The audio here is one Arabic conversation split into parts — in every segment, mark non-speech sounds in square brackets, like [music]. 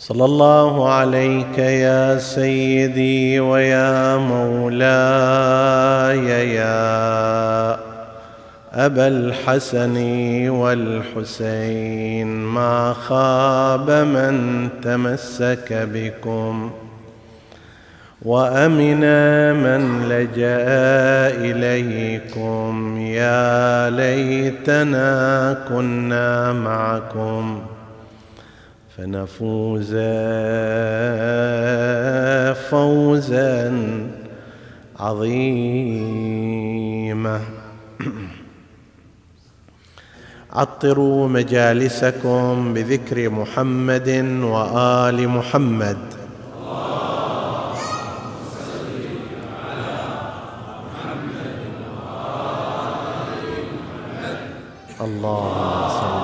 صلى الله عليك يا سيدي ويا مولاي يا أبا الحسن والحسين ما خاب من تمسك بكم وأمن من لجأ إليكم يا ليتنا كنا معكم فنفوز فوزا عظيما. عطروا مجالسكم بذكر محمد وآل محمد اللهم صل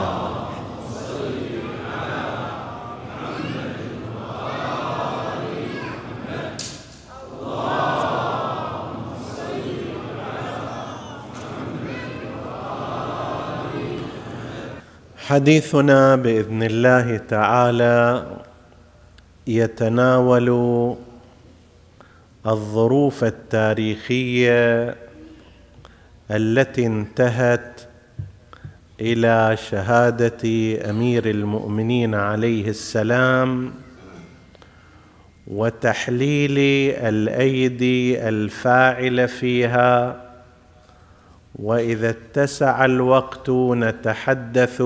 حديثنا بإذن الله تعالى يتناول الظروف التاريخية التي انتهت إلى شهادة أمير المؤمنين عليه السلام وتحليل الأيدي الفاعله فيها وإذا اتسع الوقت نتحدث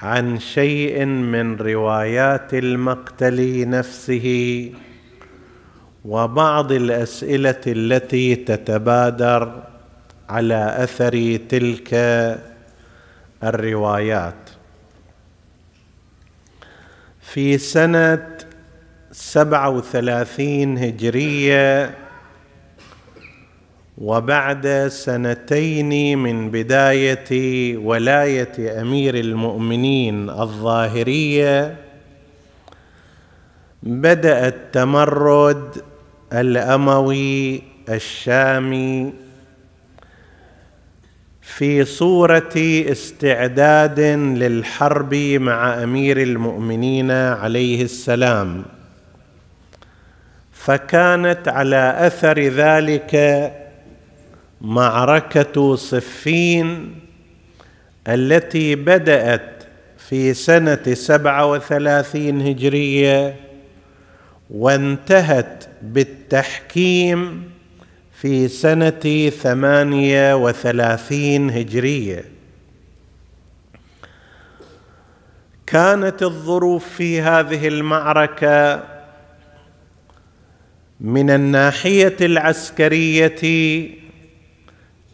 عن شيء من روايات المقتل نفسه وبعض الأسئلة التي تتبادر على أثر تلك الروايات. في سنة سبعة وثلاثين هجرية وبعد سنتين من بداية ولاية أمير المؤمنين الظاهرية بدا التمرد الأموي الشامي في صورة استعداد للحرب مع أمير المؤمنين عليه السلام. فكانت على أثر ذلك معركة صفين التي بدأت في سنة سبعة وثلاثين هجرية وانتهت بالتحكيم في سنة ثمانية وثلاثين هجرية. كانت الظروف في هذه المعركة من الناحية العسكرية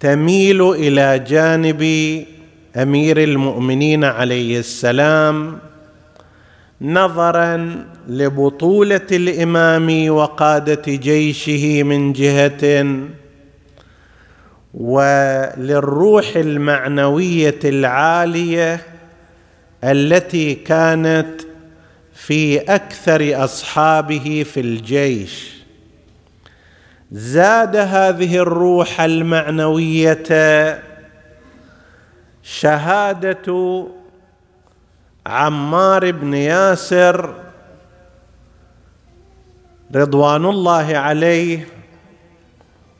تميل إلى جانب أمير المؤمنين عليه السلام نظرا لبطولة الإمام وقادة جيشه من جهة وللروح المعنوية العالية التي كانت في أكثر أصحابه في الجيش. زاد هذه الروح المعنوية شهادة عمار بن ياسر رضوان الله عليه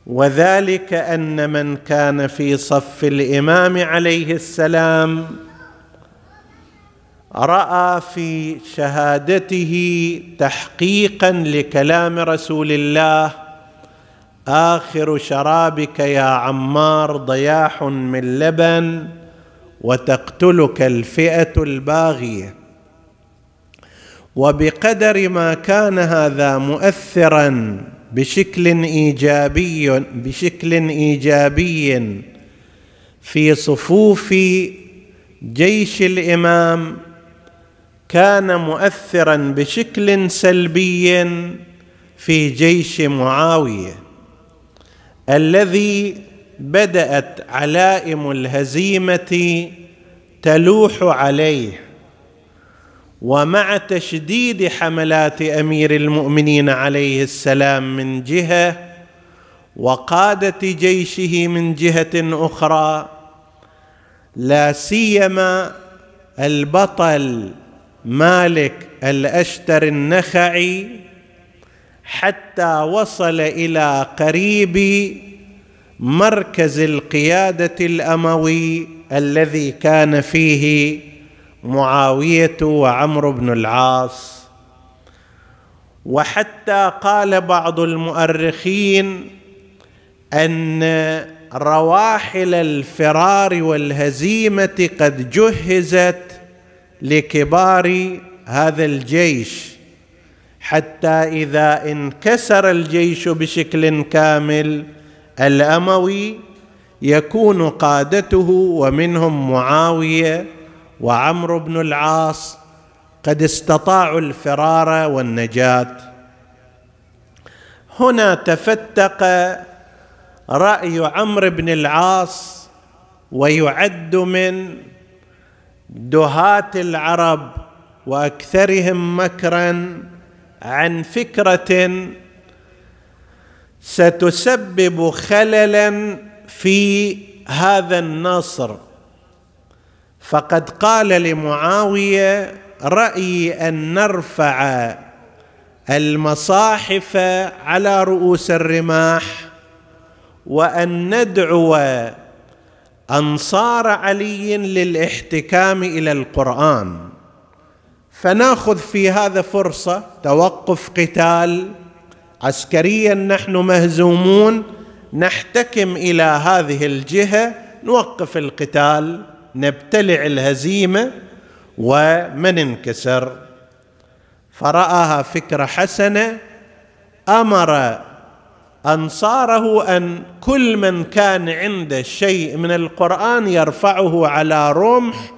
وذلك أن من كان في صف الإمام عليه السلام رأى في شهادته تحقيقا لكلام رسول الله آخر شرابك يا عمار ضياح من لبن وتقتلك الفئة الباغية. وبقدر ما كان هذا مؤثرا بشكل إيجابي بشكل إيجابي في صفوف جيش الإمام كان مؤثرا بشكل سلبي في جيش معاوية. الذي بدأت علائم الهزيمة تلوح عليه ومع تشديد حملات أمير المؤمنين عليه السلام من جهة وقادة جيشه من جهة أخرى لا سيما البطل مالك الأشتر النخعي حتى وصل إلى قريب مركز القيادة الأموي الذي كان فيه معاوية وعمرو بن العاص. وحتى قال بعض المؤرخين أن رواحل الفرار والهزيمة قد جهزت لكبار هذا الجيش. حتى إذا انكسر الجيش بشكل كامل الأموي يكون قادته ومنهم معاوية وعمرو بن العاص قد استطاعوا الفرار والنجاة. هنا تفتق رأي عمرو بن العاص ويعد من دهاة العرب وأكثرهم مكرا عن فكرة ستسبب خللا في هذا النصر. فقد قال لمعاوية رايي أن نرفع المصاحف على رؤوس الرماح وأن ندعو أنصار علي للإحتكام إلى القرآن. فناخذ في هذا فرصة توقف قتال عسكريا نحن مهزومون نحتكم إلى هذه الجهة نوقف القتال نبتلع الهزيمة وما ننكسر فرآها فكرة حسنة أمر أنصاره أن كل من كان عنده شيء من القرآن يرفعه على رمح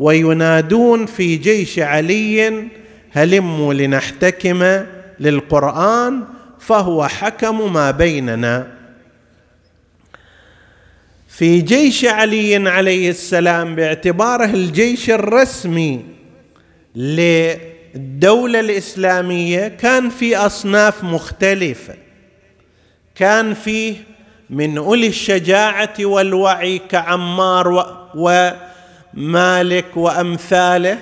وينادون في جيش علي هلموا لنحتكم للقرآن فهو حكم ما بيننا. في جيش علي عليه السلام باعتباره الجيش الرسمي للدولة الإسلامية كان في أصناف مختلفة. كان فيه من أولي الشجاعة والوعي كعمار ومالك وأمثاله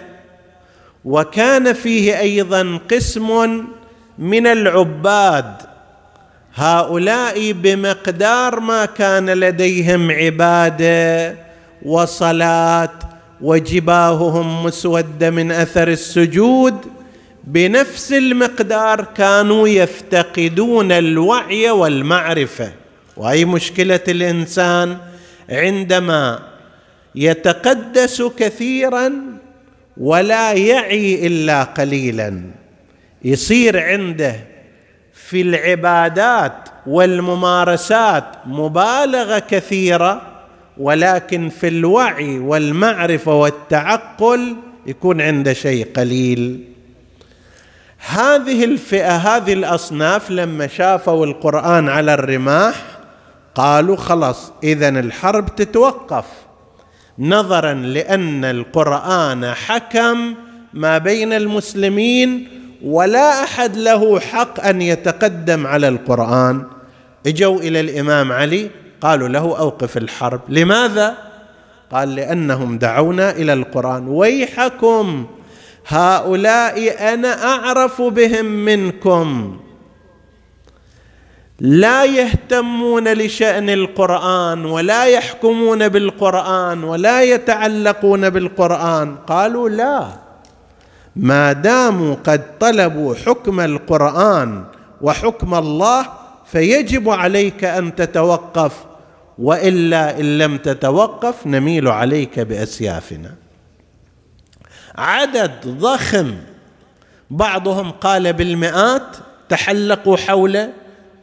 وكان فيه أيضا قسم من العباد هؤلاء بمقدار ما كان لديهم عبادة وصلاة وجباههم مسودة من أثر السجود بنفس المقدار كانوا يفتقدون الوعي والمعرفة. واي مشكلة الإنسان عندما يتقدس كثيرا ولا يعي إلا قليلا. يصير عنده في العبادات والممارسات مبالغة كثيرة ولكن في الوعي والمعرفة والتعقل يكون عنده شيء قليل. هذه الفئة هذه الأصناف لما شافوا القرآن على الرماح قالوا خلاص اذا الحرب تتوقف. نظرا لأن القرآن حكم ما بين المسلمين ولا أحد له حق أن يتقدم على القرآن. إجوا إلى الإمام علي قالوا له أوقف الحرب. لماذا؟ قال لأنهم دعونا إلى القرآن. ويحكم هؤلاء أنا أعرف بهم منكم. لا يهتمون لشأن القرآن ولا يحكمون بالقرآن ولا يتعلقون بالقرآن. قالوا لا. ما داموا قد طلبوا حكم القرآن وحكم الله فيجب عليك أن تتوقف. وإلا إن لم تتوقف نميل عليك بأسيافنا. عدد ضخم. بعضهم قال بالمئات تحلقوا حول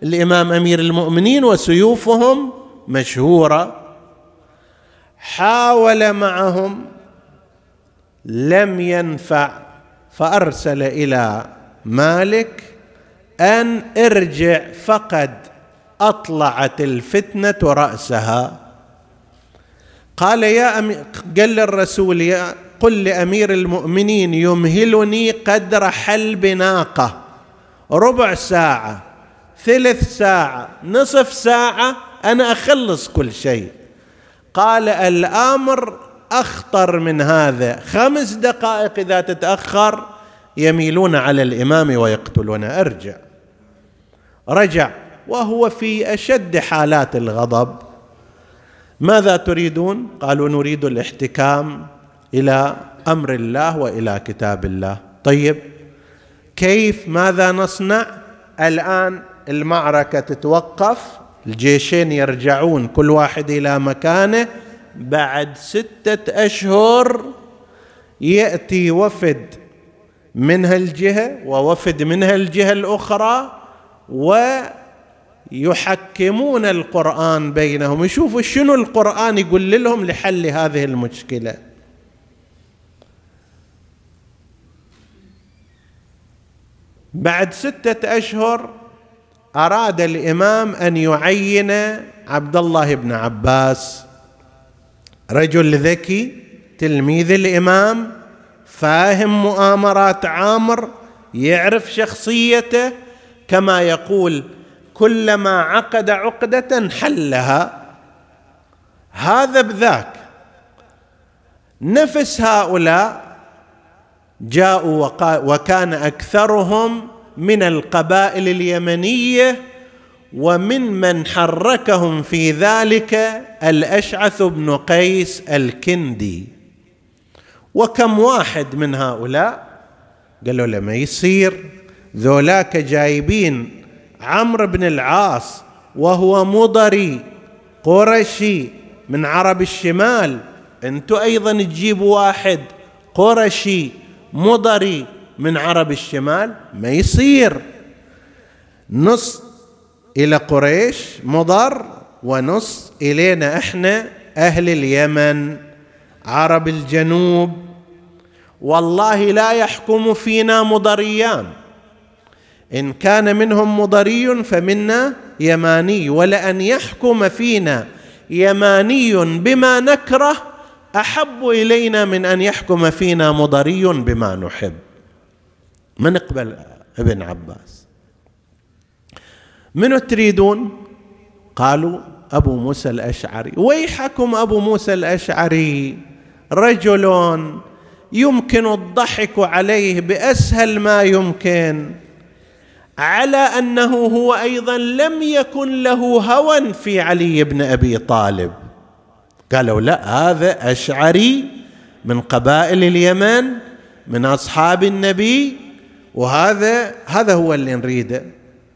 الإمام أمير المؤمنين وسيوفهم مشهورة. حاول معهم لم ينفع فأرسل إلى مالك أن ارجع فقد أطلعت الفتنة رأسها. قال يا أمي قال للرسول يا قل لأمير المؤمنين يمهلني قدر حلب ناقة ربع ساعة. ثلث ساعة نصف ساعة أنا أخلص كل شيء. قال الأمر أخطر من هذا. خمس دقائق إذا تتأخر يميلون على الإمام ويقتلونه أرجع. رجع. وهو في أشد حالات الغضب. ماذا تريدون؟ قالوا نريد الاحتكام إلى أمر الله وإلى كتاب الله. طيب كيف؟ ماذا نصنع؟ الآن المعركة تتوقف الجيشين يرجعون كل واحد إلى مكانه. بعد ستة أشهر يأتي وفد من هالجهة ووفد من هالجهة الأخرى ويحكمون القرآن بينهم. يشوفوا شنو القرآن يقول لهم لحل هذه المشكلة. بعد ستة أشهر أراد الإمام أن يعين عبد الله بن عباس. رجل ذكي تلميذ الإمام فاهم مؤامرات عامر يعرف شخصيته كما يقول كلما عقد عقدة حلها. هذا بذاك. نفس هؤلاء جاءوا وكان أكثرهم من القبائل اليمنية ومن من حركهم في ذلك الأشعث بن قيس الكندي. وكم واحد من هؤلاء؟ قالوا له ما يصير. ذولاك جايبين عمرو بن العاص وهو مضري قرشي من عرب الشمال. أنتم أيضا تجيبوا واحد قرشي مضري من عرب الشمال ما يصير. نص إلى قريش مضر ونص إلينا إحنا أهل اليمن عرب الجنوب. والله لا يحكم فينا مضريان. إن كان منهم مضري فمنا يماني ولأن يحكم فينا يماني بما نكره أحب إلينا من أن يحكم فينا مضري بما نحب. ما نقبل ابن عباس؟ من تريدون؟ قالوا أبو موسى الأشعري. ويحكم أبو موسى الأشعري رجل يمكن الضحك عليه بأسهل ما يمكن على أنه هو أيضا لم يكن له هوى في علي بن أبي طالب. قالوا لا هذا أشعري من قبائل اليمن من أصحاب النبي وهذا هذا هو اللي نريده.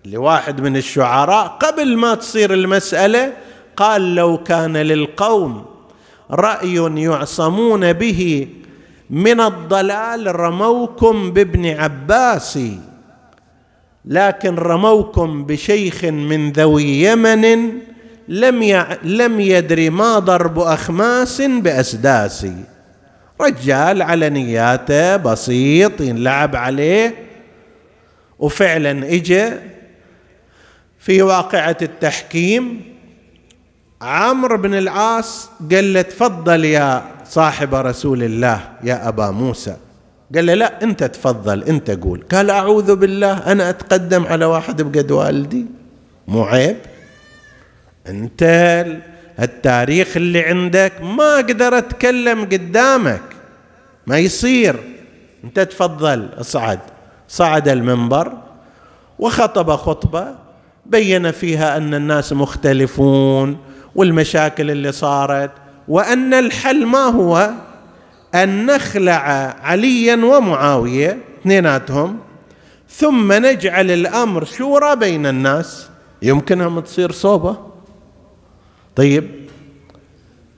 لواحد من الشعراء قبل ما تصير المسألة قال لو كان للقوم رأي يعصمون به من الضلال رموكم بابن عباس لكن رموكم بشيخ من ذوي يمن لم. لم يدري ما ضرب أخماس بأسداس. رجال على نياته بسيط ينلعب عليه. وفعلا اجى في واقعة التحكيم. عمرو بن العاص قال له تفضل يا صاحب رسول الله يا أبا موسى. قال له لا أنت تفضل أنت قول. قال أعوذ بالله أنا أتقدم على واحد بقد والدي. مو عيب. أنت التاريخ اللي عندك ما أقدر أتكلم قدامك. ما يصير. أنت تفضل اصعد. صعد المنبر وخطب خطبة بين فيها أن الناس مختلفون والمشاكل اللي صارت وأن الحل ما هو؟ أن نخلع عليا ومعاوية اثنيناتهم ثم نجعل الأمر شورى بين الناس. يمكنهم تصير صوبة؟ طيب.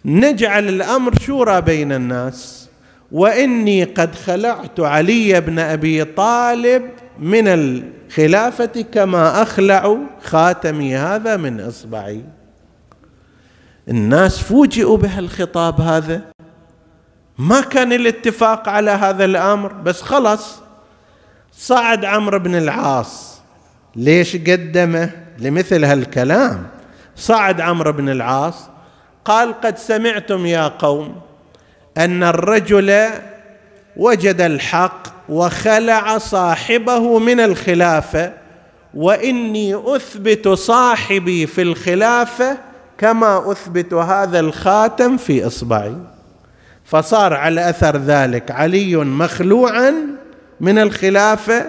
نجعل الأمر شورى بين الناس وإني قد خلعت علي بن أبي طالب من الخلافة كما أخلع خاتمي هذا من إصبعي. الناس فوجئوا بهالخطاب هذا. ما كان الاتفاق على هذا الأمر بس خلص صعد عمرو بن العاص. ليش قدمه؟ لمثل هالكلام. صعد عمرو بن العاص قال قد سمعتم يا قوم أن الرجل وجد الحق وخلع صاحبه من الخلافة وإني أثبت صاحبي في الخلافة كما أثبت هذا الخاتم في إصبعي. فصار على أثر ذلك علي مخلوعا من الخلافة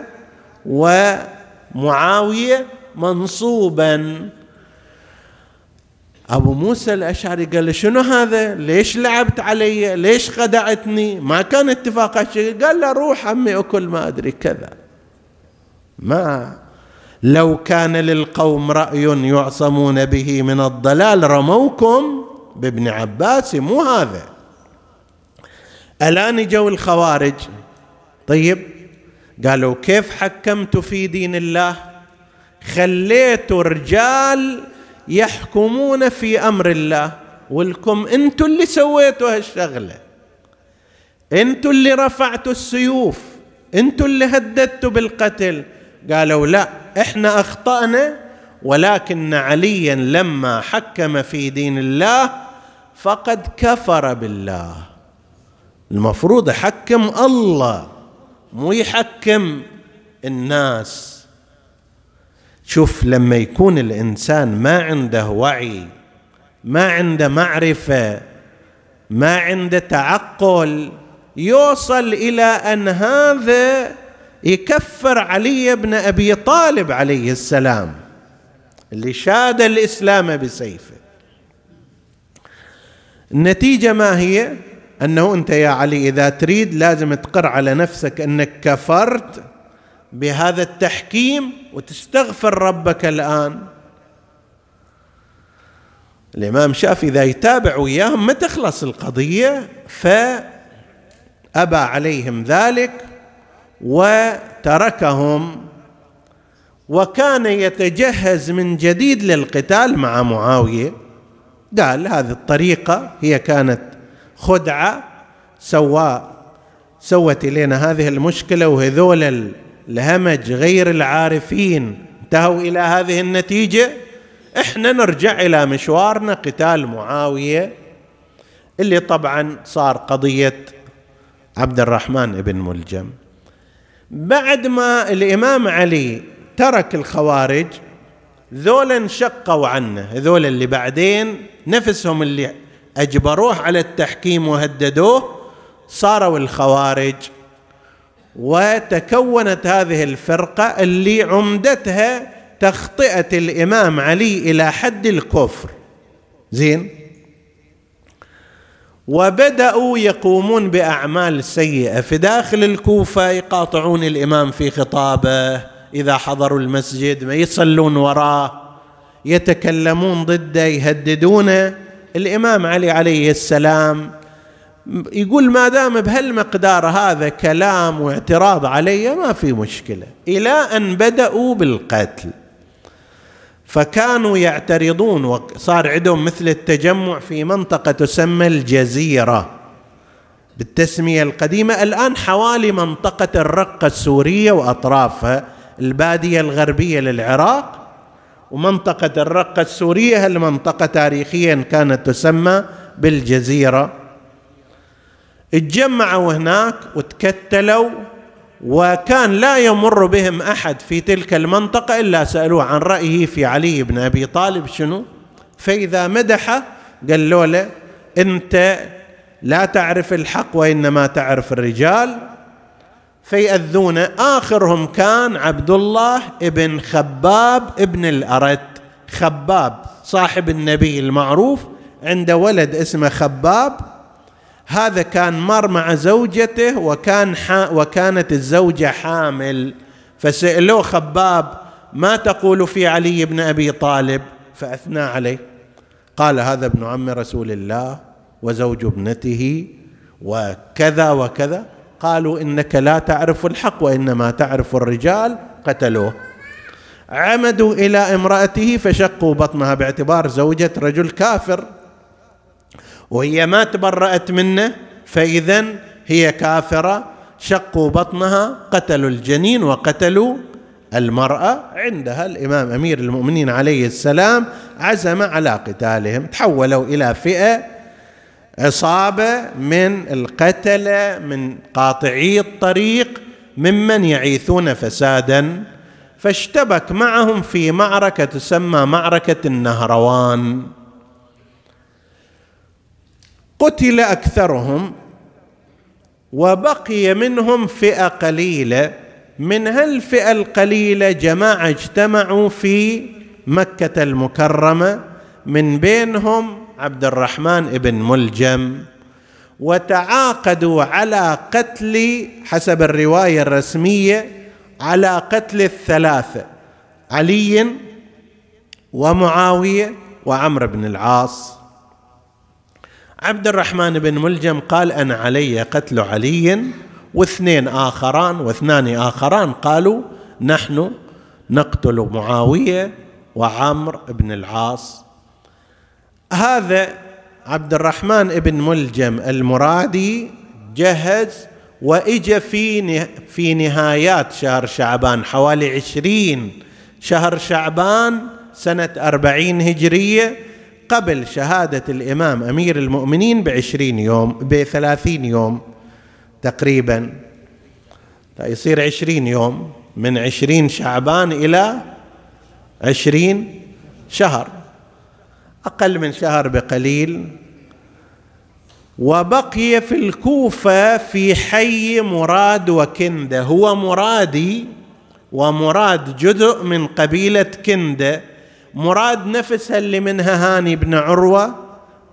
ومعاوية منصوبا أبو موسى الأشعري قال شنو هذا؟ ليش لعبت علي؟ ليش خدعتني؟ ما كان اتفاق شيء قال له روح عمي أكل ما أدري كذا ما لو كان للقوم رأي يعصمون به من الضلال رموكم بابن عباس مو هذا الآن جو الخوارج طيب قالوا كيف حكمت في دين الله خليت رجال يحكمون في أمر الله. ولكم أنتم اللي سويتوا هالشغلة. أنتم اللي رفعتوا السيوف. أنتم اللي هددتوا بالقتل. قالوا لا إحنا أخطأنا ولكن عليا لما حكم في دين الله فقد كفر بالله. المفروض يحكم الله مو يحكم الناس. شوف لما يكون الإنسان ما عنده وعي ما عنده معرفة ما عنده تعقل يوصل إلى أن هذا يكفر علي بن أبي طالب عليه السلام اللي شاد الإسلام بسيفه. النتيجة ما هي؟ أنه أنت يا علي إذا تريد لازم تقر على نفسك أنك كفرت بهذا التحكيم وتستغفر ربك الآن. الإمام شافي إذا يتابع وياهم ما تخلص القضية فأبى عليهم ذلك وتركهم. وكان يتجهز من جديد للقتال مع معاوية. قال هذه الطريقة هي كانت خدعة سوا سوت إلينا هذه المشكلة وهذول الهمج غير العارفين. انتهوا إلى هذه النتيجة. إحنا نرجع إلى مشوارنا قتال معاوية اللي طبعا صار قضية عبد الرحمن بن ملجم. بعد ما الإمام علي ترك الخوارج ذولا انشقوا عنه. ذولا اللي بعدين نفسهم اللي أجبروه على التحكيم وهددوه صاروا الخوارج. وتكونت هذه الفرقة اللي عمدتها تخطئة الإمام علي إلى حد الكفر. زين؟ وبدأوا يقومون بأعمال سيئة. في داخل الكوفة يقاطعون الإمام في خطابه. إذا حضروا المسجد ما يصلون وراه. يتكلمون ضده يهددونه. الإمام علي عليه السلام يقول ما دام بهالمقدار هذا كلام واعتراض علي ما في مشكلة إلى أن بدأوا بالقتل. فكانوا يعترضون وصار عندهم مثل التجمع في منطقة تسمى الجزيرة بالتسمية القديمة. الآن حوالي منطقة الرقة السورية وأطرافها البادية الغربية للعراق ومنطقة الرقة السورية المنطقة تاريخيا كانت تسمى بالجزيرة. اتجمعوا هناك وتكتلوا وكان لا يمر بهم أحد في تلك المنطقة إلا سألوه عن رأيه في علي بن أبي طالب شنو؟ فإذا مدحه قالوا له أنت لا تعرف الحق وإنما تعرف الرجال. فيأذون. آخرهم كان عبد الله ابن خباب ابن الأرت. خباب صاحب النبي المعروف عنده ولد اسمه خباب. هذا كان مر مع زوجته وكان وكانت الزوجة حامل. فسألوه خباب ما تقول في علي بن أبي طالب؟ فأثنى عليه. قال هذا ابن عم رسول الله وزوج ابنته وكذا وكذا. قالوا إنك لا تعرف الحق وإنما تعرف الرجال. قتلوه. عمدوا إلى امرأته فشقوا بطنها باعتبار زوجة رجل كافر. وهي ما تبرأت منه فإذا هي كافرة شقوا بطنها قتلوا الجنين وقتلوا المرأة. عندها الإمام أمير المؤمنين عليه السلام عزم على قتالهم تحولوا إلى فئة عصابة من القتله من قاطعي الطريق ممن يعيثون فسادا. فاشتبك معهم في معركة تسمى معركة النهروان. قتل أكثرهم وبقي منهم فئة قليلة من هالفئة القليلة جماعة اجتمعوا في مكة المكرمة من بينهم عبد الرحمن بن ملجم وتعاقدوا على قتل حسب الرواية الرسمية على قتل الثلاثة علي ومعاوية وعمرو بن العاص. عبد الرحمن بن ملجم قال أنا علي قتل علي واثنين آخران واثنان آخران قالوا نحن نقتل معاوية وعمرو بن العاص. هذا عبد الرحمن بن ملجم المرادي جهز وإجا في في نهايات شهر شعبان حوالي عشرين شهر شعبان سنة أربعين هجرية قبل شهادة الإمام أمير المؤمنين بعشرين يوم بثلاثين يوم تقريبا. يصير عشرين يوم من عشرين شعبان إلى عشرين شهر. أقل من شهر بقليل. وبقي في الكوفة في حي مراد وكندة. هو مرادي ومراد جزء من قبيلة كندة. مراد نفسها اللي منها هاني بن عروة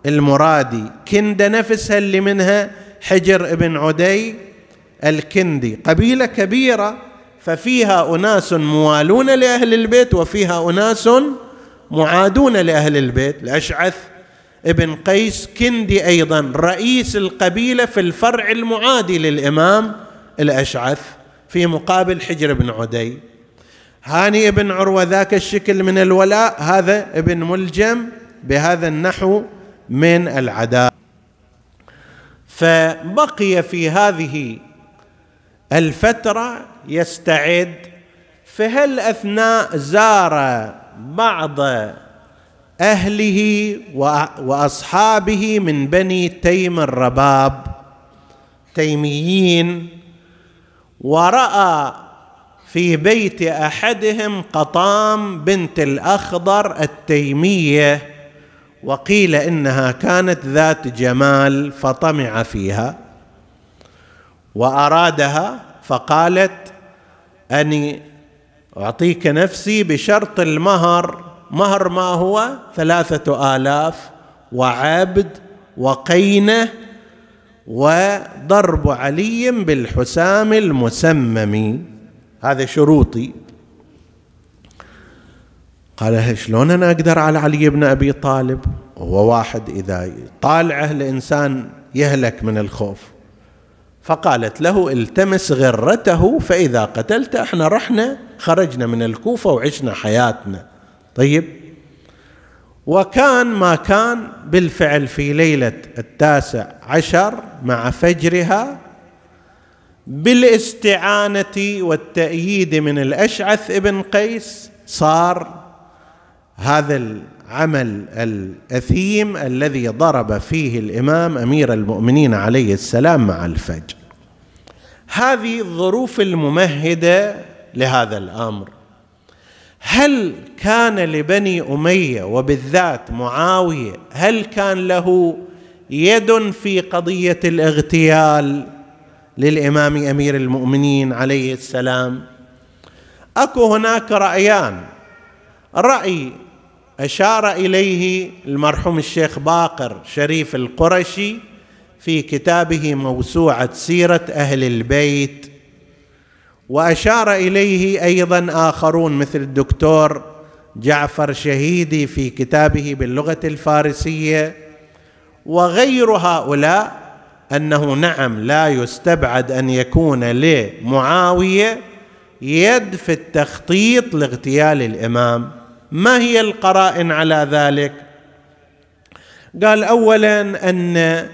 المرادي. كندة نفسها اللي منها حجر بن عدي الكندي. قبيلة كبيرة ففيها أناس موالون لأهل البيت وفيها أناس معادون لأهل البيت. الاشعث ابن قيس كندي أيضا رئيس القبيلة في الفرع المعادي للإمام الأشعث في مقابل حجر بن عدي. هاني ابن عروة ذاك الشكل من الولاء هذا ابن ملجم بهذا النحو من العداء. فبقي في هذه الفترة يستعد في هالاثناء زار بعض أهله وأصحابه من بني تيم الرباب تيميين ورأى في بيت أحدهم قطام بنت الأخضر التيمية وقيل إنها كانت ذات جمال فطمع فيها وأرادها فقالت أني أعطيك نفسي بشرط المهر مهر ما هو؟ ثلاثة آلاف وعبد وقينة وضرب علي بالحسام المسمم. هذا شروطي. قال شلون أنا أقدر على علي بن أبي طالب؟ هو واحد إذا طالعه الإنسان يهلك من الخوف. فقالت له التمس غرته فإذا قتلت إحنا رحنا خرجنا من الكوفة وعشنا حياتنا. طيب. وكان ما كان بالفعل في ليلة التاسع عشر مع فجرها بالاستعانة والتأييد من الأشعث ابن قيس صار هذا العمل الأثيم الذي ضرب فيه الإمام أمير المؤمنين عليه السلام مع الفجر. هذه الظروف الممهدة لهذا الأمر. هل كان لبني أمية وبالذات معاوية هل كان له يد في قضية الاغتيال؟ للإمام أمير المؤمنين عليه السلام. أكو هناك رأيان. رأي أشار إليه المرحوم الشيخ باقر شريف القرشي في كتابه موسوعة سيرة أهل البيت. وأشار إليه أيضا آخرون مثل الدكتور جعفر شهيدي في كتابه باللغة الفارسية. وغير هؤلاء أنه نعم لا يستبعد أن يكون لمعاوية يد في التخطيط لاغتيال الإمام. ما هي القرائن على ذلك؟ قال اولا أن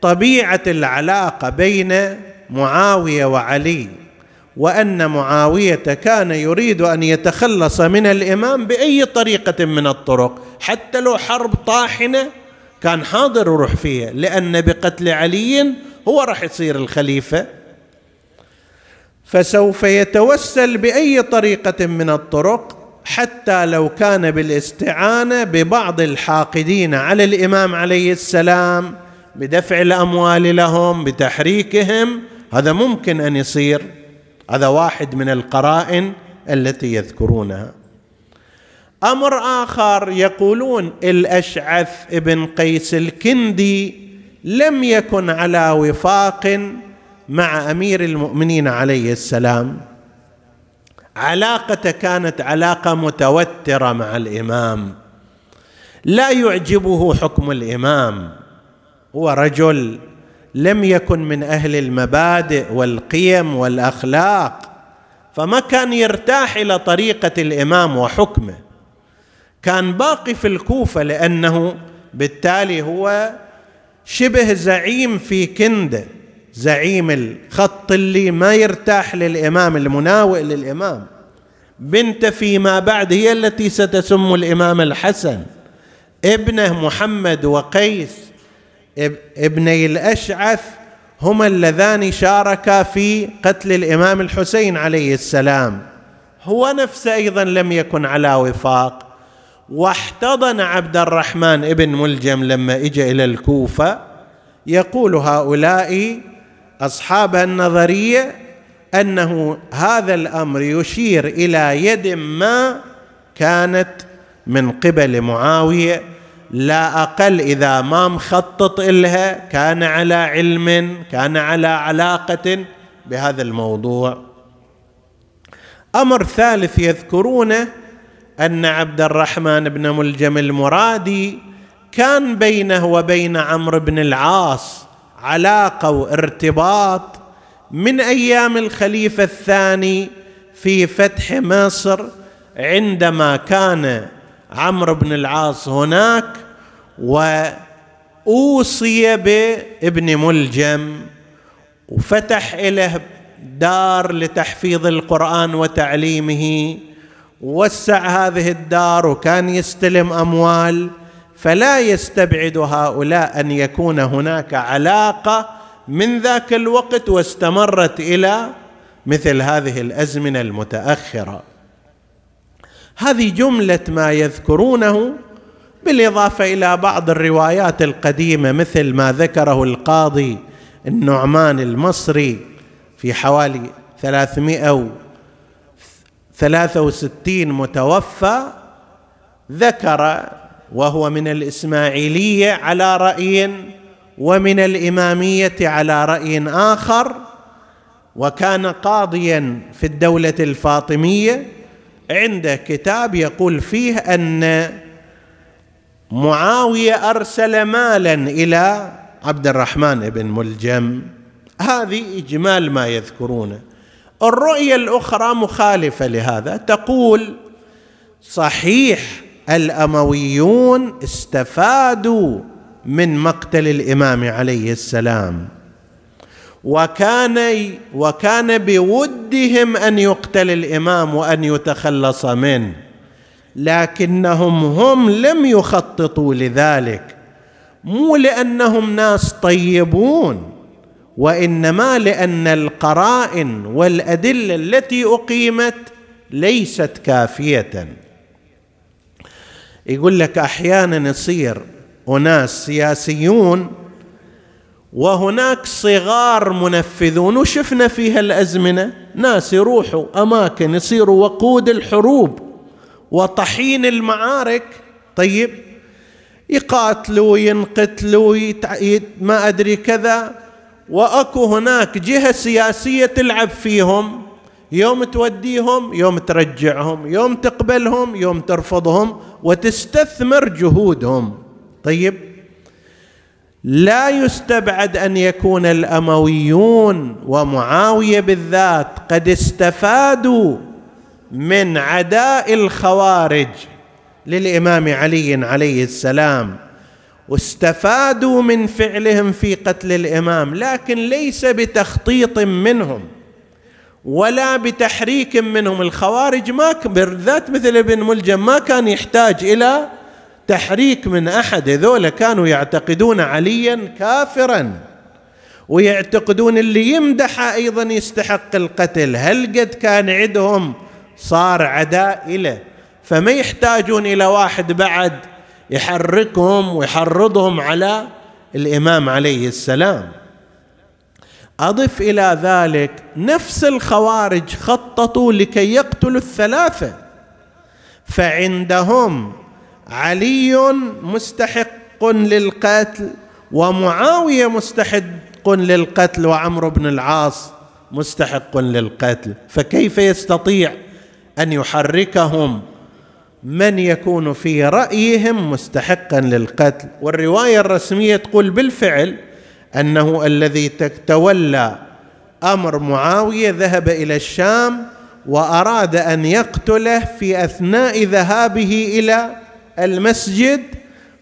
طبيعة العلاقة بين معاوية وعلي وأن معاوية كان يريد أن يتخلص من الإمام بأي طريقة من الطرق حتى لو حرب طاحنة كان حاضر يروح فيها لأن بقتل علي هو راح يصير الخليفة. فسوف يتوسل بأي طريقة من الطرق حتى لو كان بالاستعانة ببعض الحاقدين على الإمام عليه السلام بدفع الأموال لهم بتحريكهم هذا ممكن أن يصير. هذا واحد من القرائن التي يذكرونها. أمر آخر يقولون الأشعث ابن قيس الكندي لم يكن على وفاق مع أمير المؤمنين عليه السلام. علاقته كانت علاقة متوترة مع الإمام. لا يعجبه حكم الإمام. هو رجل لم يكن من أهل المبادئ والقيم والأخلاق فما كان يرتاح إلى طريقة الإمام وحكمه. كان باقي في الكوفة لأنه بالتالي هو شبه زعيم في كنده زعيم الخط اللي ما يرتاح للإمام المناوئ للإمام. بنت فيما بعد هي التي ستسم الإمام الحسن. ابنه محمد وقيس ابني الأشعث هما اللذان شاركا في قتل الإمام الحسين عليه السلام. هو نفسه أيضا لم يكن على وفاق. واحتضن عبد الرحمن ابن ملجم لما اجى إلى الكوفة يقول هؤلاء أصحاب النظرية أنه هذا الأمر يشير إلى يد ما كانت من قبل معاوية لا أقل إذا ما مخطط لها كان على علم كان على علاقة بهذا الموضوع. أمر ثالث يذكرونه أن عبد الرحمن بن ملجم المرادي كان بينه وبين عمرو بن العاص علاقة وارتباط من أيام الخليفة الثاني في فتح مصر عندما كان عمرو بن العاص هناك وأوصي بابن ملجم وفتح له دار لتحفيظ القرآن وتعليمه وسع هذه الدار وكان يستلم أموال فلا يستبعد هؤلاء أن يكون هناك علاقة من ذاك الوقت واستمرت إلى مثل هذه الأزمنة المتأخرة. هذه جملة ما يذكرونه بالإضافة إلى بعض الروايات القديمة مثل ما ذكره القاضي النعمان المصري في حوالي 363 متوفى ذكر وهو من الإسماعيلية على رأي ومن الإمامية على رأي آخر وكان قاضيا في الدولة الفاطمية. عنده كتاب يقول فيه أن معاوية أرسل مالا إلى عبد الرحمن بن ملجم. هذه إجمال ما يذكرونه. الرؤية الأخرى مخالفة لهذا. تقول صحيح الأمويون استفادوا من مقتل الإمام عليه السلام. وكان وكان بودهم أن يقتل الإمام وأن يتخلص منه لكنهم هم لم يخططوا لذلك مو لأنهم ناس طيبون. وإنما لأن القرائن والأدلة التي أقيمت ليست كافية. يقول لك أحيانا يصير أناس سياسيون وهناك صغار منفذون وشفنا في هالازمنه ناس يروحوا أماكن يصيروا وقود الحروب وطحين المعارك. طيب يقاتلوا ينقتلوا يتع... ما أدري كذا. وأكو هناك جهة سياسية تلعب فيهم. يوم توديهم يوم ترجعهم يوم تقبلهم يوم ترفضهم وتستثمر جهودهم. طيب لا يستبعد أن يكون الأمويون ومعاوية بالذات قد استفادوا من عداء الخوارج للإمام علي عليه السلام. واستفادوا من فعلهم في قتل الإمام لكن ليس بتخطيط منهم ولا بتحريك منهم. الخوارج ما بالذات مثل ابن ملجم ما كان يحتاج إلى تحريك من أحد. هذول كانوا يعتقدون عليا كافرا ويعتقدون اللي يمدحه أيضا يستحق القتل. هل قد كان عندهم صار عداء له فما يحتاجون إلى واحد بعد يحركهم ويحرضهم على الإمام عليه السلام. أضف إلى ذلك نفس الخوارج خططوا لكي يقتلوا الثلاثة. فعندهم علي مستحق للقتل ومعاوية مستحق للقتل وعمرو بن العاص مستحق للقتل. فكيف يستطيع أن يحركهم من يكون في رأيهم مستحقا للقتل. والرواية الرسمية تقول بالفعل أنه الذي تولى أمر معاوية ذهب إلى الشام وأراد أن يقتله في أثناء ذهابه إلى المسجد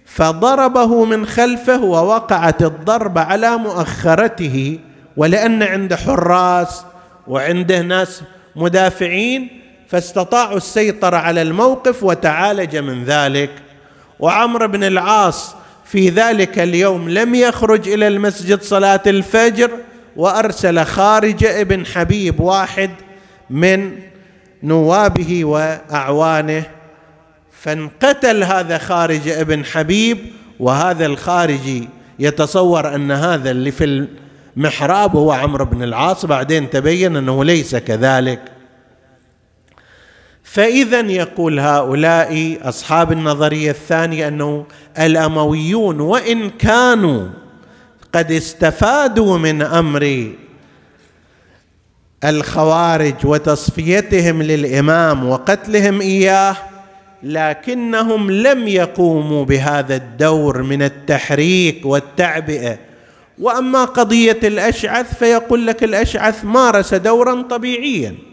فضربه من خلفه ووقعت الضربه على مؤخرته. ولأن عنده حراس وعنده ناس مدافعين فاستطاعوا السيطرة على الموقف وتعالج من ذلك. وعمرو بن العاص في ذلك اليوم لم يخرج إلى المسجد صلاة الفجر وأرسل خارج ابن حبيب واحد من نوابه وأعوانه فانقتل هذا خارج ابن حبيب. وهذا الخارجي يتصور أن هذا اللي في المحراب هو عمرو بن العاص. بعدين تبين أنه ليس كذلك. فإذا يقول هؤلاء أصحاب النظرية الثانية أنه الأمويون وإن كانوا قد استفادوا من أمر الخوارج وتصفيتهم للإمام وقتلهم إياه لكنهم لم يقوموا بهذا الدور من التحريك والتعبئة. وأما قضية الأشعث فيقول لك الأشعث مارس دورا طبيعيا.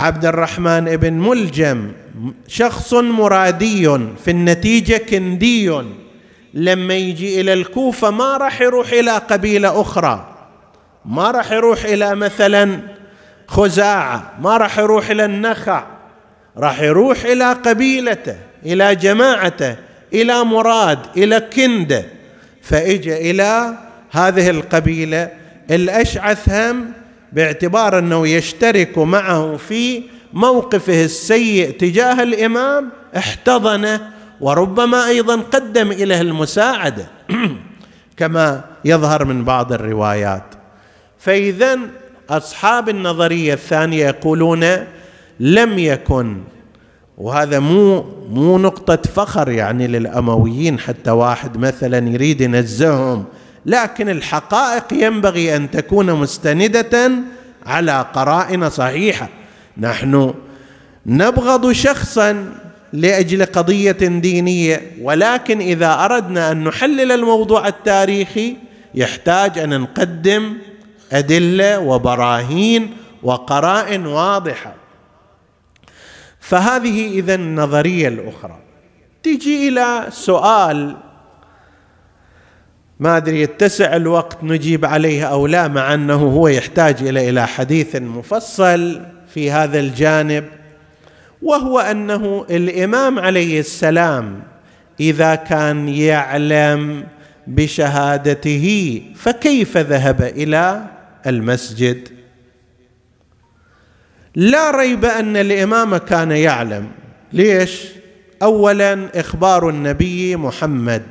عبد الرحمن بن ملجم شخص مرادي في النتيجة كندي. لما يجي إلى الكوفة ما راح يروح إلى قبيلة أخرى. ما راح يروح إلى مثلا خزاعة ما راح يروح إلى النخع. راح يروح إلى قبيلته إلى جماعته إلى مراد إلى كنده فاجى إلى هذه القبيلة. الأشعث هم باعتبار أنه يشترك معه في موقفه السيء تجاه الإمام احتضنه وربما أيضا قدم إليه المساعدة. [clears throat] كما يظهر من بعض الروايات. فاذا أصحاب النظرية الثانية يقولون لم يكن وهذا مو مو نقطة فخر يعني للأمويين حتى واحد مثلا يريد ينزههم لكن الحقائق ينبغي أن تكون مستندة على قرائن صحيحة. نحن نبغض شخصا لأجل قضية دينية ولكن إذا أردنا أن نحلل الموضوع التاريخي يحتاج أن نقدم أدلة وبراهين وقرائن واضحة. فهذه اذا النظرية الأخرى. تجي إلى سؤال ما أدري يتسع الوقت نجيب عليه أو لا مع أنه هو يحتاج إلى إلى حديث مفصل في هذا الجانب. وهو أنه الإمام عليه السلام إذا كان يعلم بشهادته فكيف ذهب إلى المسجد؟ لا ريب أن الإمام كان يعلم. ليش؟ اولا إخبار النبي محمد.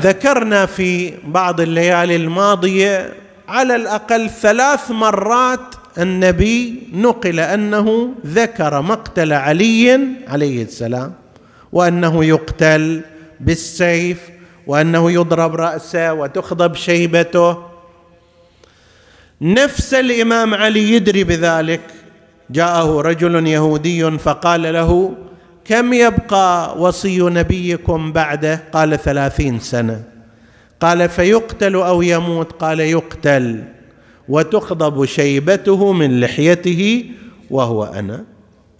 ذكرنا في بعض الليالي الماضية على الأقل ثلاث مرات النبي نقل أنه ذكر مقتل علي عليه السلام وأنه يقتل بالسيف وأنه يضرب رأسه وتخضب شيبته. نفس الإمام علي يدري بذلك. جاءه رجل يهودي فقال له كم يبقى وصي نبيكم بعده؟ قال ثلاثين سنة. قال فيقتل أو يموت؟ قال يقتل. وتخضب شيبته من لحيته وهو أنا.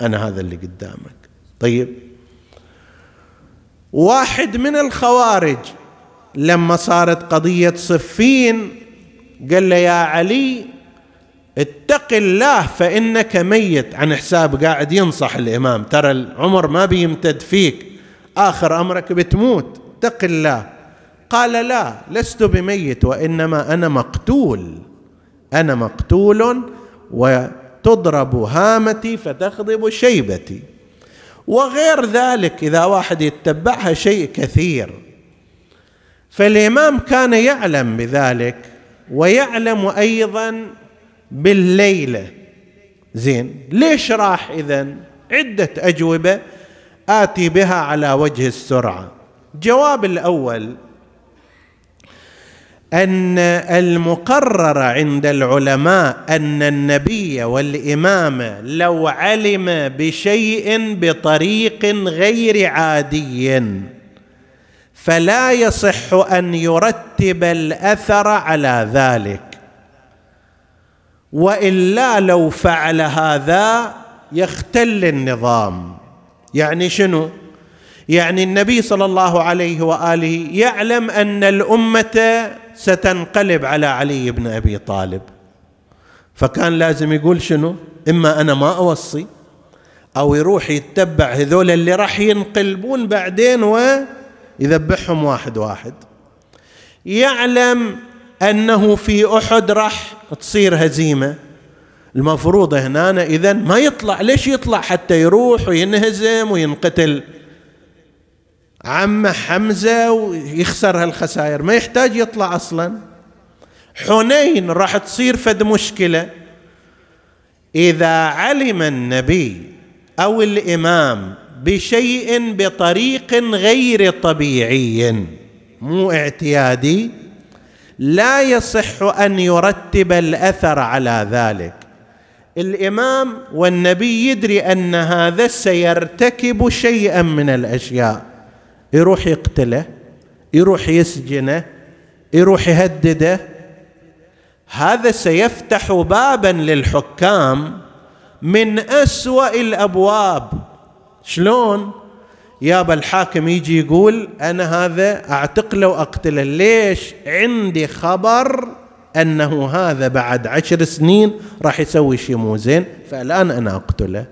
أنا هذا اللي قدامك. طيب. واحد من الخوارج لما صارت قضية صفين قال له يا علي اتق الله فإنك ميت. عن حساب قاعد ينصح الإمام. ترى العمر ما بيمتد فيك. آخر أمرك بتموت. اتق الله. قال لا لست بميت وإنما أنا مقتول. أنا مقتول وتضرب هامتي فتخضب شيبتي. وغير ذلك إذا واحد يتبعها شيء كثير فالإمام كان يعلم بذلك ويعلم أيضا بالليله زين. ليش راح اذا عدة أجوبة آتي بها على وجه السرعة. الجواب الأول أن المقرر عند العلماء أن النبي والإمام لو علم بشيء بطريق غير عادي فلا يصح أن يرتب الأثر على ذلك. وإلا لو فعل هذا يختل النظام. يعني شنو؟ يعني النبي صلى الله عليه وآله يعلم أن الأمة ستنقلب على علي بن أبي طالب. فكان لازم يقول شنو؟ إما أنا ما أوصي أو يروح يتبع هذول اللي راح ينقلبون بعدين ويذبحهم واحد واحد. يعلم أنه في أحد راح تصير هزيمة. المفروض هنا اذا ما يطلع. ليش يطلع؟ حتى يروح وينهزم وينقتل. عمة حمزة ويخسر هالخسائر. ما يحتاج يطلع أصلا. حنين راح تصير فد مشكلة. إذا علم النبي أو الإمام بشيء بطريق غير طبيعي مو اعتيادي لا يصح أن يرتب الأثر على ذلك. الإمام والنبي يدري أن هذا سيرتكب شيئا من الأشياء. يروح يقتله يروح يسجنه يروح يهدده. هذا سيفتح بابا للحكام من أسوأ الأبواب. شلون؟ يابا الحاكم يجي يقول أنا هذا اعتقله واقتله ليش؟ عندي خبر أنه هذا بعد عشر سنين راح يسوي شيء مو زين فالآن أنا أقتله.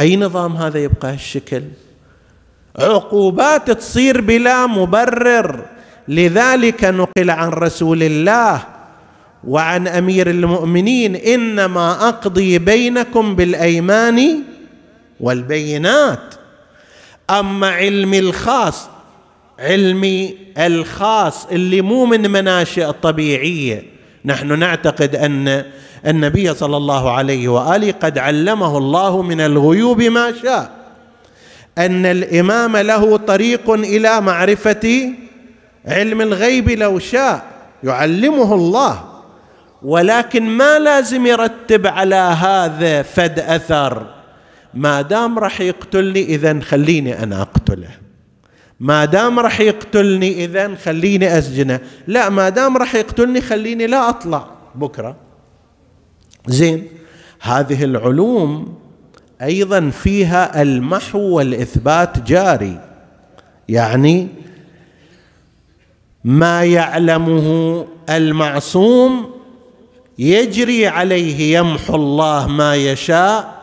أي نظام هذا يبقى هالشكل؟ عقوبات تصير بلا مبرر. لذلك نقل عن رسول الله وعن أمير المؤمنين إنما أقضي بينكم بالأيمان والبينات. أما علمي الخاص علمي الخاص اللي مو من مناشئ طبيعية. نحن نعتقد أن النبي صلى الله عليه وآله قد علمه الله من الغيوب ما شاء. أن الإمام له طريق إلى معرفة علم الغيب لو شاء يعلمه الله. ولكن ما لازم يرتب على هذا فد أثر. ما دام راح يقتلني اذا خليني أنا أقتله. ما دام راح يقتلني اذا خليني أسجنه. لا ما دام راح يقتلني خليني لا أطلع. بكرة. زين. هذه العلوم أيضا فيها المحو والإثبات جاري. يعني ما يعلمه المعصوم يجري عليه يمحو الله ما يشاء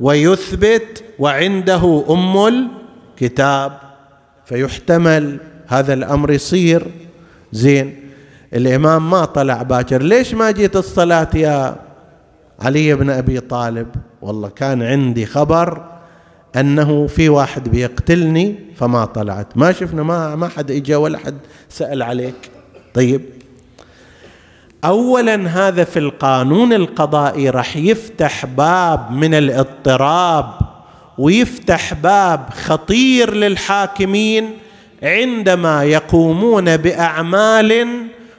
ويثبت وعنده أم الكتاب. فيحتمل هذا الأمر يصير. زين الإمام ما طلع باكر. ليش ما جيت الصلاة يا علي بن أبي طالب؟ والله كان عندي خبر أنه في واحد بيقتلني فما طلعت. ما شفنا ما ما حد اجى ولا حد سأل عليك. طيب اولا هذا في القانون القضائي راح يفتح باب من الاضطراب ويفتح باب خطير للحاكمين عندما يقومون بأعمال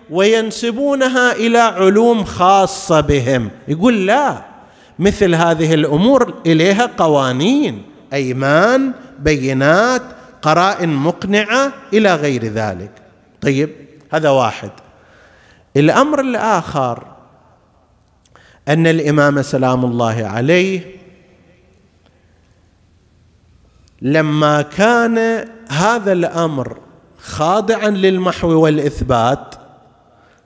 وينسبونها إلى علوم خاصة بهم. يقول لا مثل هذه الأمور إليها قوانين أيمان بينات قرائن مقنعة إلى غير ذلك. طيب هذا واحد. الأمر الآخر أن الإمام سلام الله عليه لما كان هذا الأمر خاضعا للمحو والإثبات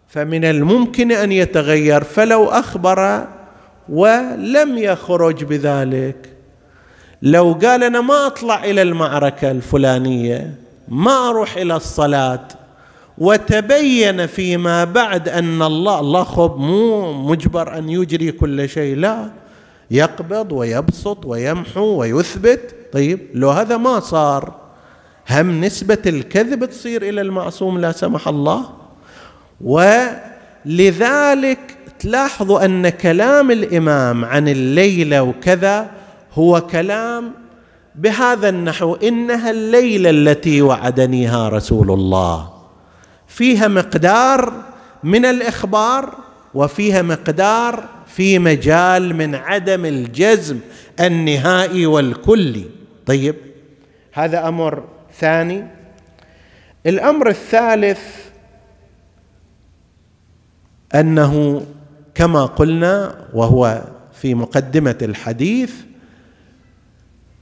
فمن الممكن أن يتغير فلو أخبر ولم يخرج بذلك. لو قال أنا ما أطلع إلى المعركة الفلانية ما أروح إلى الصلاة وتبين فيما بعد أن الله الله خب مو مجبر أن يجري كل شيء لا. يقبض ويبسط ويمحو ويثبت. طيب لو هذا ما صار هم نسبة الكذب تصير إلى المعصوم لا سمح الله. ولذلك تلاحظوا أن كلام الإمام عن الليلة وكذا هو كلام بهذا النحو إنها الليلة التي وعدنيها رسول الله. فيها مقدار من الإخبار وفيها مقدار في مجال من عدم الجزم النهائي والكلي. طيب هذا أمر ثاني. الأمر الثالث أنه كما قلنا وهو في مقدمة الحديث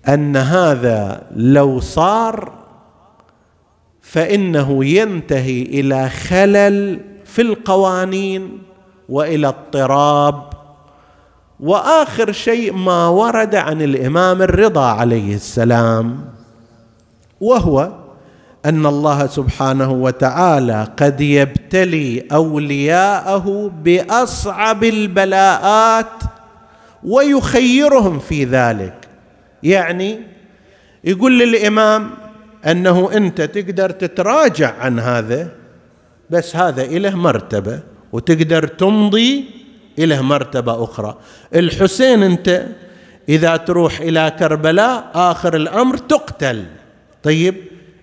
أن هذا لو صار فإنه ينتهي إلى خلل في القوانين وإلى اضطراب. وآخر شيء ما ورد عن الإمام الرضا عليه السلام وهو أن الله سبحانه وتعالى قد يبتلي أولياءه بأصعب البلاءات ويخيرهم في ذلك. يعني يقول للإمام أنه أنت تقدر تتراجع عن هذا بس هذا إله مرتبة وتقدر تمضي إله مرتبة أخرى. الحسين أنت إذا تروح إلى كربلاء آخر الأمر تقتل. طيب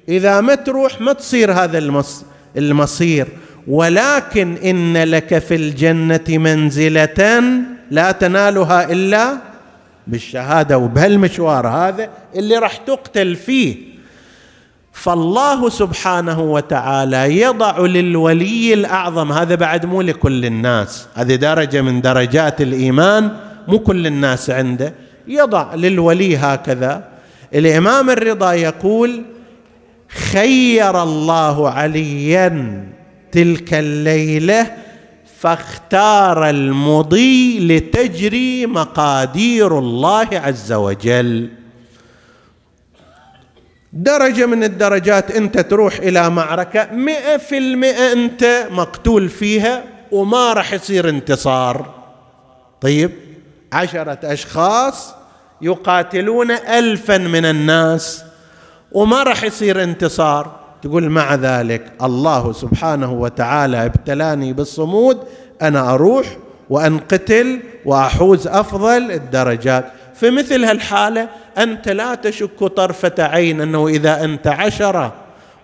إذا ما تروح ما تصير هذا المصير. ولكن إن لك في الجنة منزله لا تنالها إلا بالشهادة وبهالمشوار هذا اللي راح تقتل فيه. فالله سبحانه وتعالى يضع للولي الأعظم هذا بعد مو لكل الناس هذه درجة من درجات الإيمان مو كل الناس عنده. يضع للولي هكذا. الإمام الرضا يقول خير الله عليا تلك الليلة فاختار المضي لتجري مقادير الله عز وجل. درجة من الدرجات أنت تروح إلى معركة مئة في المئة أنت مقتول فيها وما راح يصير انتصار. طيب عشرة أشخاص يقاتلون ألفا من الناس وما راح يصير انتصار. تقول مع ذلك الله سبحانه وتعالى ابتلاني بالصمود أنا أروح وأنقتل وأحوز أفضل الدرجات. في مثل هالحالة أنت لا تشك طرفة عين أنه إذا أنت عشرة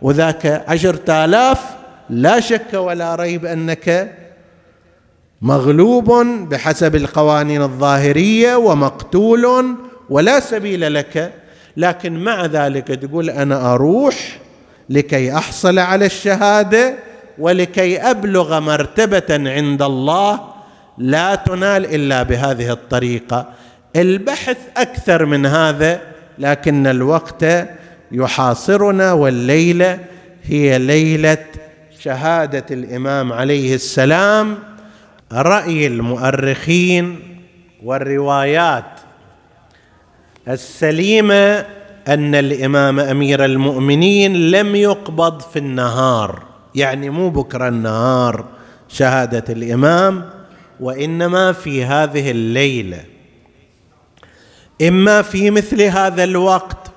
وذاك عشرة آلاف لا شك ولا ريب أنك مغلوب بحسب القوانين الظاهرية ومقتول ولا سبيل لك. لكن مع ذلك تقول أنا أروح لكي أحصل على الشهادة ولكي أبلغ مرتبة عند الله لا تنال إلا بهذه الطريقة. البحث أكثر من هذا لكن الوقت يحاصرنا والليلة هي ليلة شهادة الإمام عليه السلام رأي المؤرخين والروايات. السليمة أن الإمام أمير المؤمنين لم يقبض في النهار يعني مو بكرة النهار شهادة الإمام وإنما في هذه الليلة. إما في مثل هذا الوقت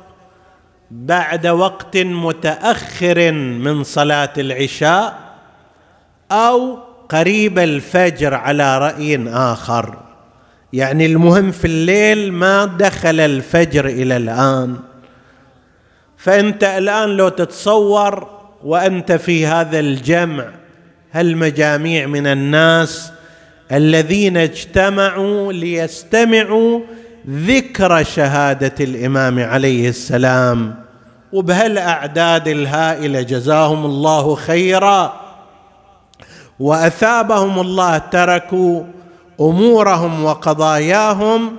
بعد وقت متأخر من صلاة العشاء أو قريب الفجر على رأي آخر. يعني المهم في الليل ما دخل الفجر إلى الآن. فأنت الآن لو تتصور وأنت في هذا الجمع هالمجاميع من الناس الذين اجتمعوا ليستمعوا ذكر شهادة الإمام عليه السلام. وبهالأعداد الهائلة جزاهم الله خيرا. وأثابهم الله تركوا أمورهم وقضاياهم.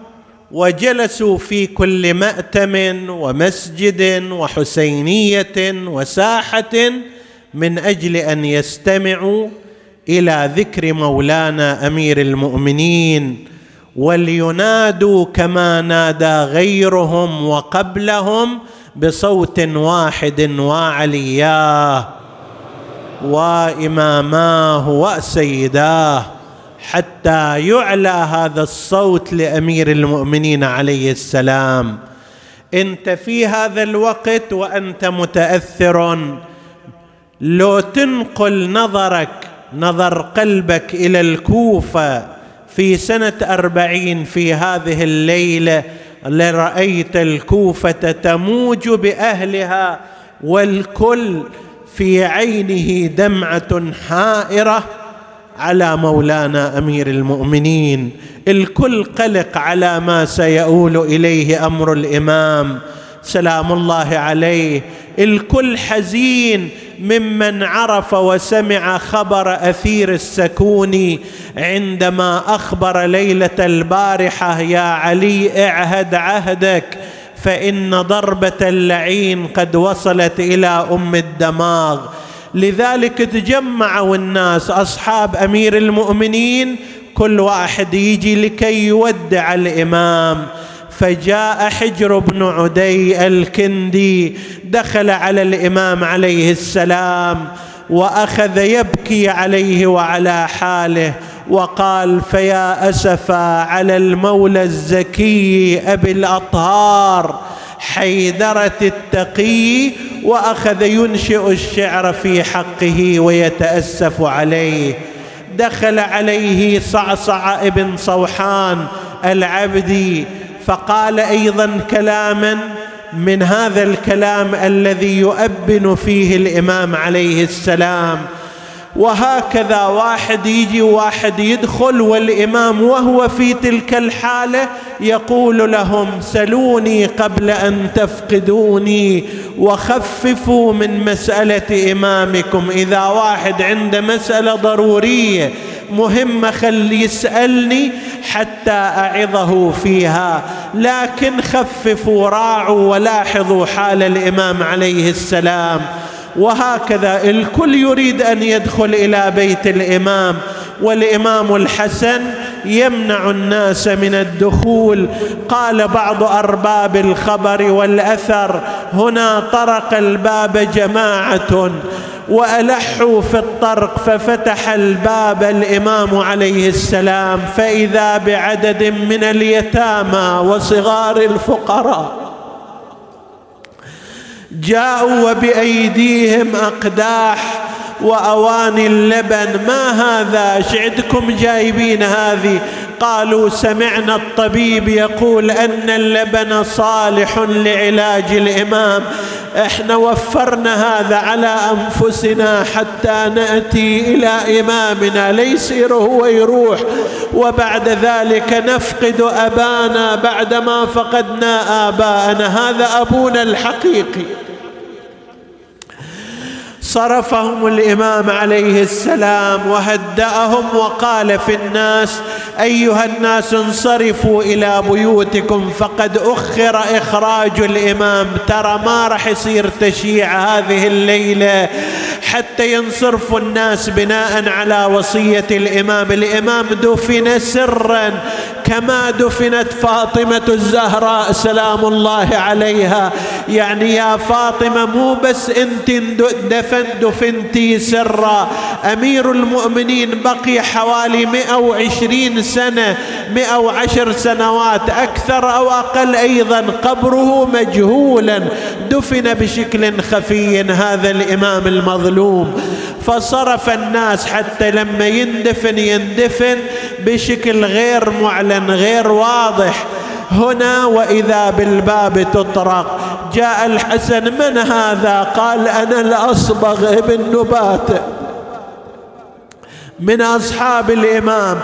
وجلسوا في كل مأتم ومسجد وحسينية وساحة من أجل أن يستمعوا إلى ذكر مولانا أمير المؤمنين ولينادوا كما نادى غيرهم وقبلهم بصوت واحد وعلياه. وإماماه وسيداه حتى يعلى هذا الصوت لأمير المؤمنين عليه السلام. إنت في هذا الوقت وأنت متأثر. لو تنقل نظرك نظر قلبك إلى الكوفة في سنة أربعين في هذه الليلة لرأيت الكوفة تموج بأهلها والكل في عينه دمعة حائرة على مولانا أمير المؤمنين. الكل قلق على ما سيؤول إليه أمر الإمام. سلام الله عليه. الكل حزين ممن عرف وسمع خبر أثير السكوني عندما أخبر ليلة البارحة يا علي اعهد عهدك فإن ضربة اللعين قد وصلت إلى أم الدماغ. لذلك تجمعوا الناس أصحاب أمير المؤمنين كل واحد يجي لكي يودع الإمام. فجاء حجر بن عدي الكندي دخل على الإمام عليه السلام وأخذ يبكي عليه وعلى حاله وقال فيا أسفا على المولى الزكي أبي الأطهار حيدرة التقي وأخذ ينشئ الشعر في حقه ويتأسف عليه. دخل عليه صعصع ابن صوحان العبدي فقال أيضا كلاما من هذا الكلام الذي يؤبن فيه الإمام عليه السلام. وهكذا واحد يجي واحد يدخل والإمام وهو في تلك الحالة يقول لهم سلوني قبل أن تفقدوني وخففوا من مسألة إمامكم. إذا واحد عنده مسألة ضرورية مهمة خل يسألني حتى أعظه فيها. لكن خففوا راعوا ولاحظوا حال الإمام عليه السلام. وهكذا الكل يريد أن يدخل إلى بيت الإمام والإمام الحسن يمنع الناس من الدخول. قال بعض أرباب الخبر والأثر هنا طرق الباب جماعة. والحوا في الطرق ففتح الباب الإمام عليه السلام. فإذا بعدد من اليتامى وصغار الفقراء جاءوا وبأيديهم أقداح وأواني اللبن. ما هذا؟ شعدكم جايبين هذه؟ قالوا سمعنا الطبيب يقول أن اللبن صالح لعلاج الإمام. إحنا وفرنا هذا على أنفسنا حتى نأتي إلى إمامنا. ليصير هو يروح وبعد ذلك نفقد أبانا بعدما فقدنا آباءنا. هذا أبونا الحقيقي. صرفهم الإمام عليه السلام وهدأهم وقال في الناس أيها الناس انصرفوا إلى بيوتكم فقد أخر إخراج الإمام. ترى ما راح يصير تشيع هذه الليلة حتى ينصرف الناس بناء على وصية الإمام. الإمام دفن سرا كما دفنت فاطمة الزهراء سلام الله عليها. يعني يا فاطمة مو بس انت دفن دفنتي سرا. أمير المؤمنين بقي حوالي 120 سنة 110 سنوات أكثر أو أقل أيضا. قبره مجهولا. دفن بشكل خفي. هذا الإمام المظلوم. فصرف الناس حتى لما يندفن يندفن بشكل غير معلن غير واضح. هنا وإذا بالباب تطرق. جاء الحسن من هذا؟ قال أنا الأصبغ ابن نبات. من أصحاب الإمام.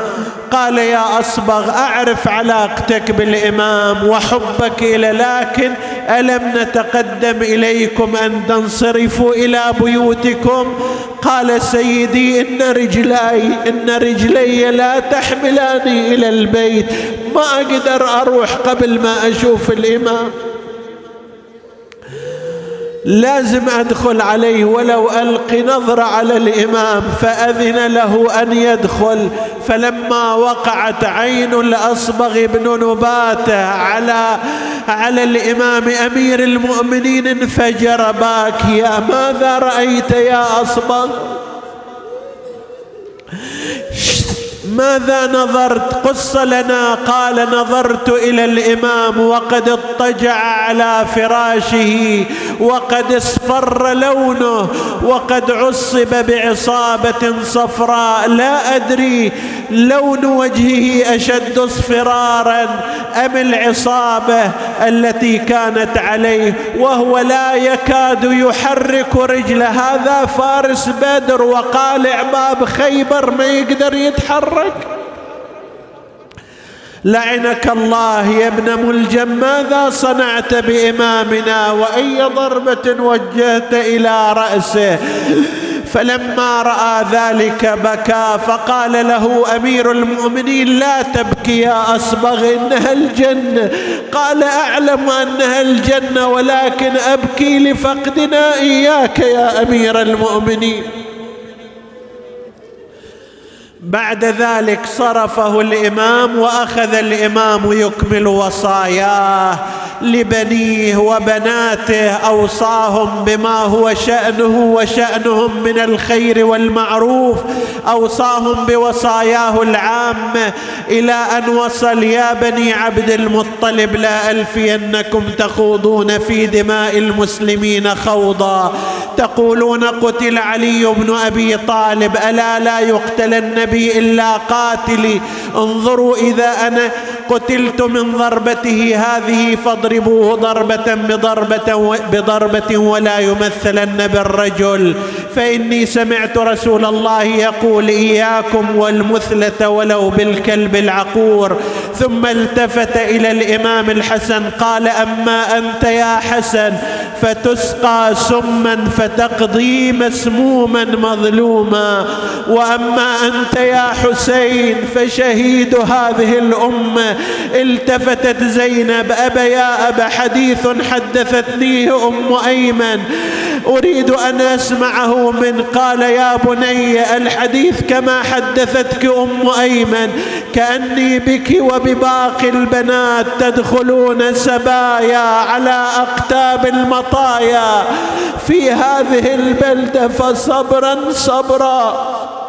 قال يا أصبغ أعرف علاقتك بالإمام وحبك إلى لكن ألم نتقدم إليكم أن تنصرفوا إلى بيوتكم؟ قال سيدي إن رجلاي إن رجلي لا تحملاني إلى البيت ما أقدر أروح قبل ما أشوف الإمام. لازم أدخل عليه ولو ألقي نظره على الإمام فأذن له أن يدخل. فلما وقعت عين الأصبغ بن نباته على على الإمام أمير المؤمنين انفجر باكيا. ماذا رأيت يا أصبغ؟ ماذا نظرت؟ قص لنا. قال نظرت إلى الإمام وقد اضطجع على فراشه وقد اصفر لونه وقد عصب بعصابة صفراء. لا أدري لون وجهه أشد اصفرارا أم العصابة التي كانت عليه وهو لا يكاد يحرك رجله. هذا فارس بدر وقالع باب خيبر ما يقدر يتحرك. لعنك الله يا ابن ملجم ماذا صنعت بإمامنا وأي ضربة وجهت إلى رأسه؟ فلما رأى ذلك بكى فقال له أمير المؤمنين لا تبكي يا أصبغ إنها الجنة. قال أعلم أنها الجنة ولكن أبكي لفقدنا إياك يا أمير المؤمنين. بعد ذلك صرفه الإمام وأخذ الإمام يكمل وصاياه لبنيه وبناته أوصاهم بما هو شأنه وشأنهم من الخير والمعروف أوصاهم بوصاياه العامه إلى أن وصل يا بني عبد المطلب لا ألفينكم تخوضون في دماء المسلمين خوضا. تقولون قتل علي بن أبي طالب ألا لا يقتل النبي إلا قاتلي. انظروا إذا أنا قتلت من ضربته هذه فاضربوه ضربة بضربة بضربة ولا يمثلن بالرجل. فإني سمعت رسول الله يقول إياكم والمثلة ولو بالكلب العقور ثم التفت إلى الإمام الحسن قال أما أنت يا حسن فتسقى سما فتقضي مسموما مظلوما وأما أنت يا حسين فشهيد هذه الأمة التفتت زينب أبا يا أبا حديث حدثتنيه أم أيمن. أريد أن أسمعه من قال يا بني الحديث كما حدثتك أم أيمن كأني بك وبباقي البنات تدخلون سبايا على أقتاب المطايا في هذه البلدة فصبرا صبرا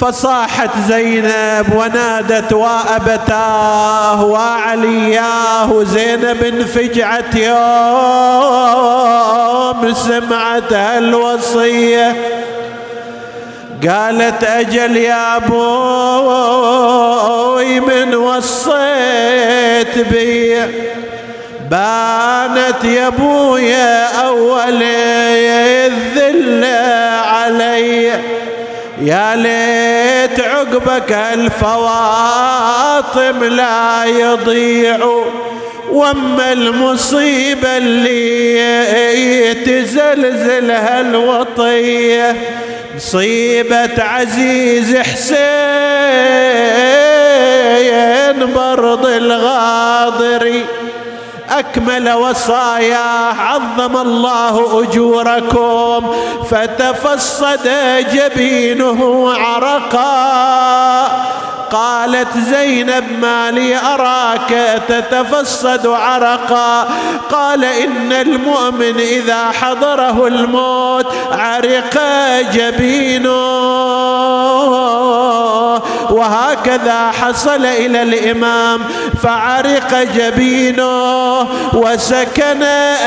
فصاحت زينب ونادت وأبتاه وعلياه زينب فجعت يوم سمعت الوصية. قالت أجل يا أبوي من وصيت بي. بانت يا ابويا اول الذل علي. يا ليت عقبك الفواطم لا يضيع وأما المصيبه اللي تزلزل هالوطيه مصيبة عزيز حسين برض الغاضري. أكمل وصاياه عظم الله أجوركم. فتفصد جبينه عرقا. قالت زينب ما لي أراك تتفصد عرقا. قال إن المؤمن إذا حضره الموت عرق جبينه. وهكذا حصل إلى الإمام فعرق جبينه وسكن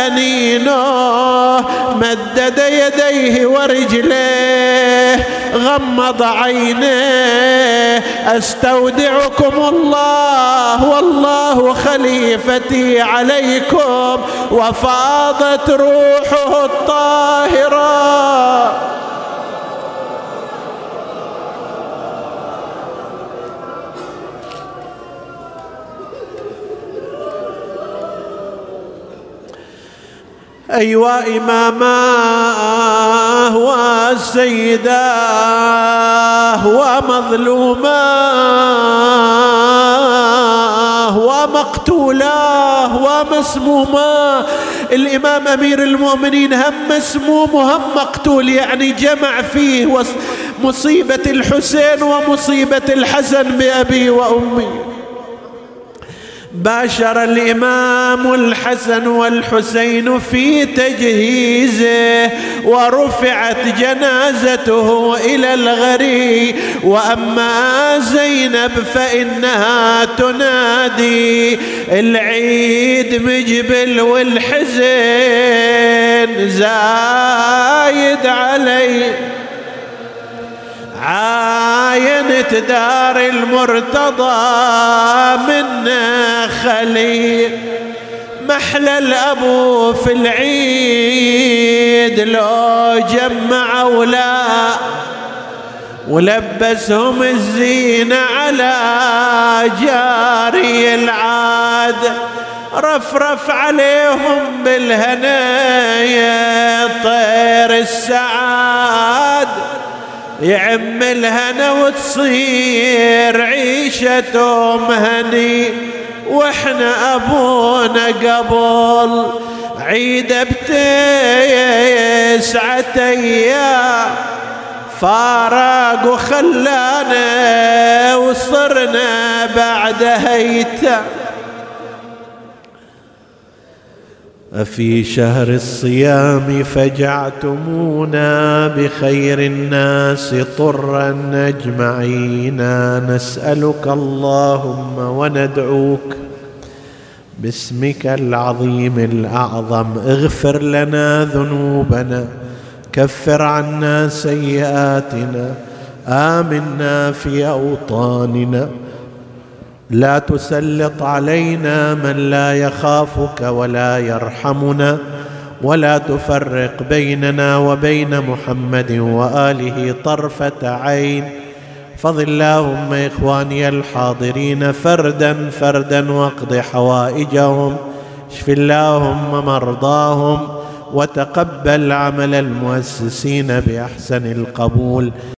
أنينه مدد يديه ورجليه غمض عينيه أستودعكم الله والله خليفتي عليكم وفاضت روحه الطاهرة. أيوا إماماه وسيداه ومظلوماه ومقتولاه ومسموماه الإمام أمير المؤمنين هم مسموم وهم مقتول يعني جمع فيه مصيبة الحسين ومصيبة الحسن بأبي وأمي. باشر الإمام الحسن والحسين في تجهيزه ورفعت جنازته إلى الغري. وأما زينب فإنها تنادي العيد مجبل والحزن زايد علي عاينت دار المرتضى من خليل محلى الأبو في العيد لو جمع ولا ولبسهم الزينة على جاري العاد رفرف عليهم بالهنايا طير السعاد. يعم الهنا وتصير عيشتهم هني وإحنا أبونا قبل عيد بتسعة أيام. فارق وخلانا وصرنا بعد هيتم أفي شهر الصيام فجعتمونا بخير الناس طرا أجمعين. نسألك اللهم وندعوك باسمك العظيم الأعظم. اغفر لنا ذنوبنا. كفر عنا سيئاتنا. آمنا في أوطاننا. لا تسلط علينا من لا يخافك ولا يرحمنا ولا تفرق بيننا وبين محمد وآله طرفة عين. فض اللهم إخواني الحاضرين فردا فردا واقض حوائجهم اشف اللهم مرضاهم وتقبل عمل المؤسسين بأحسن القبول.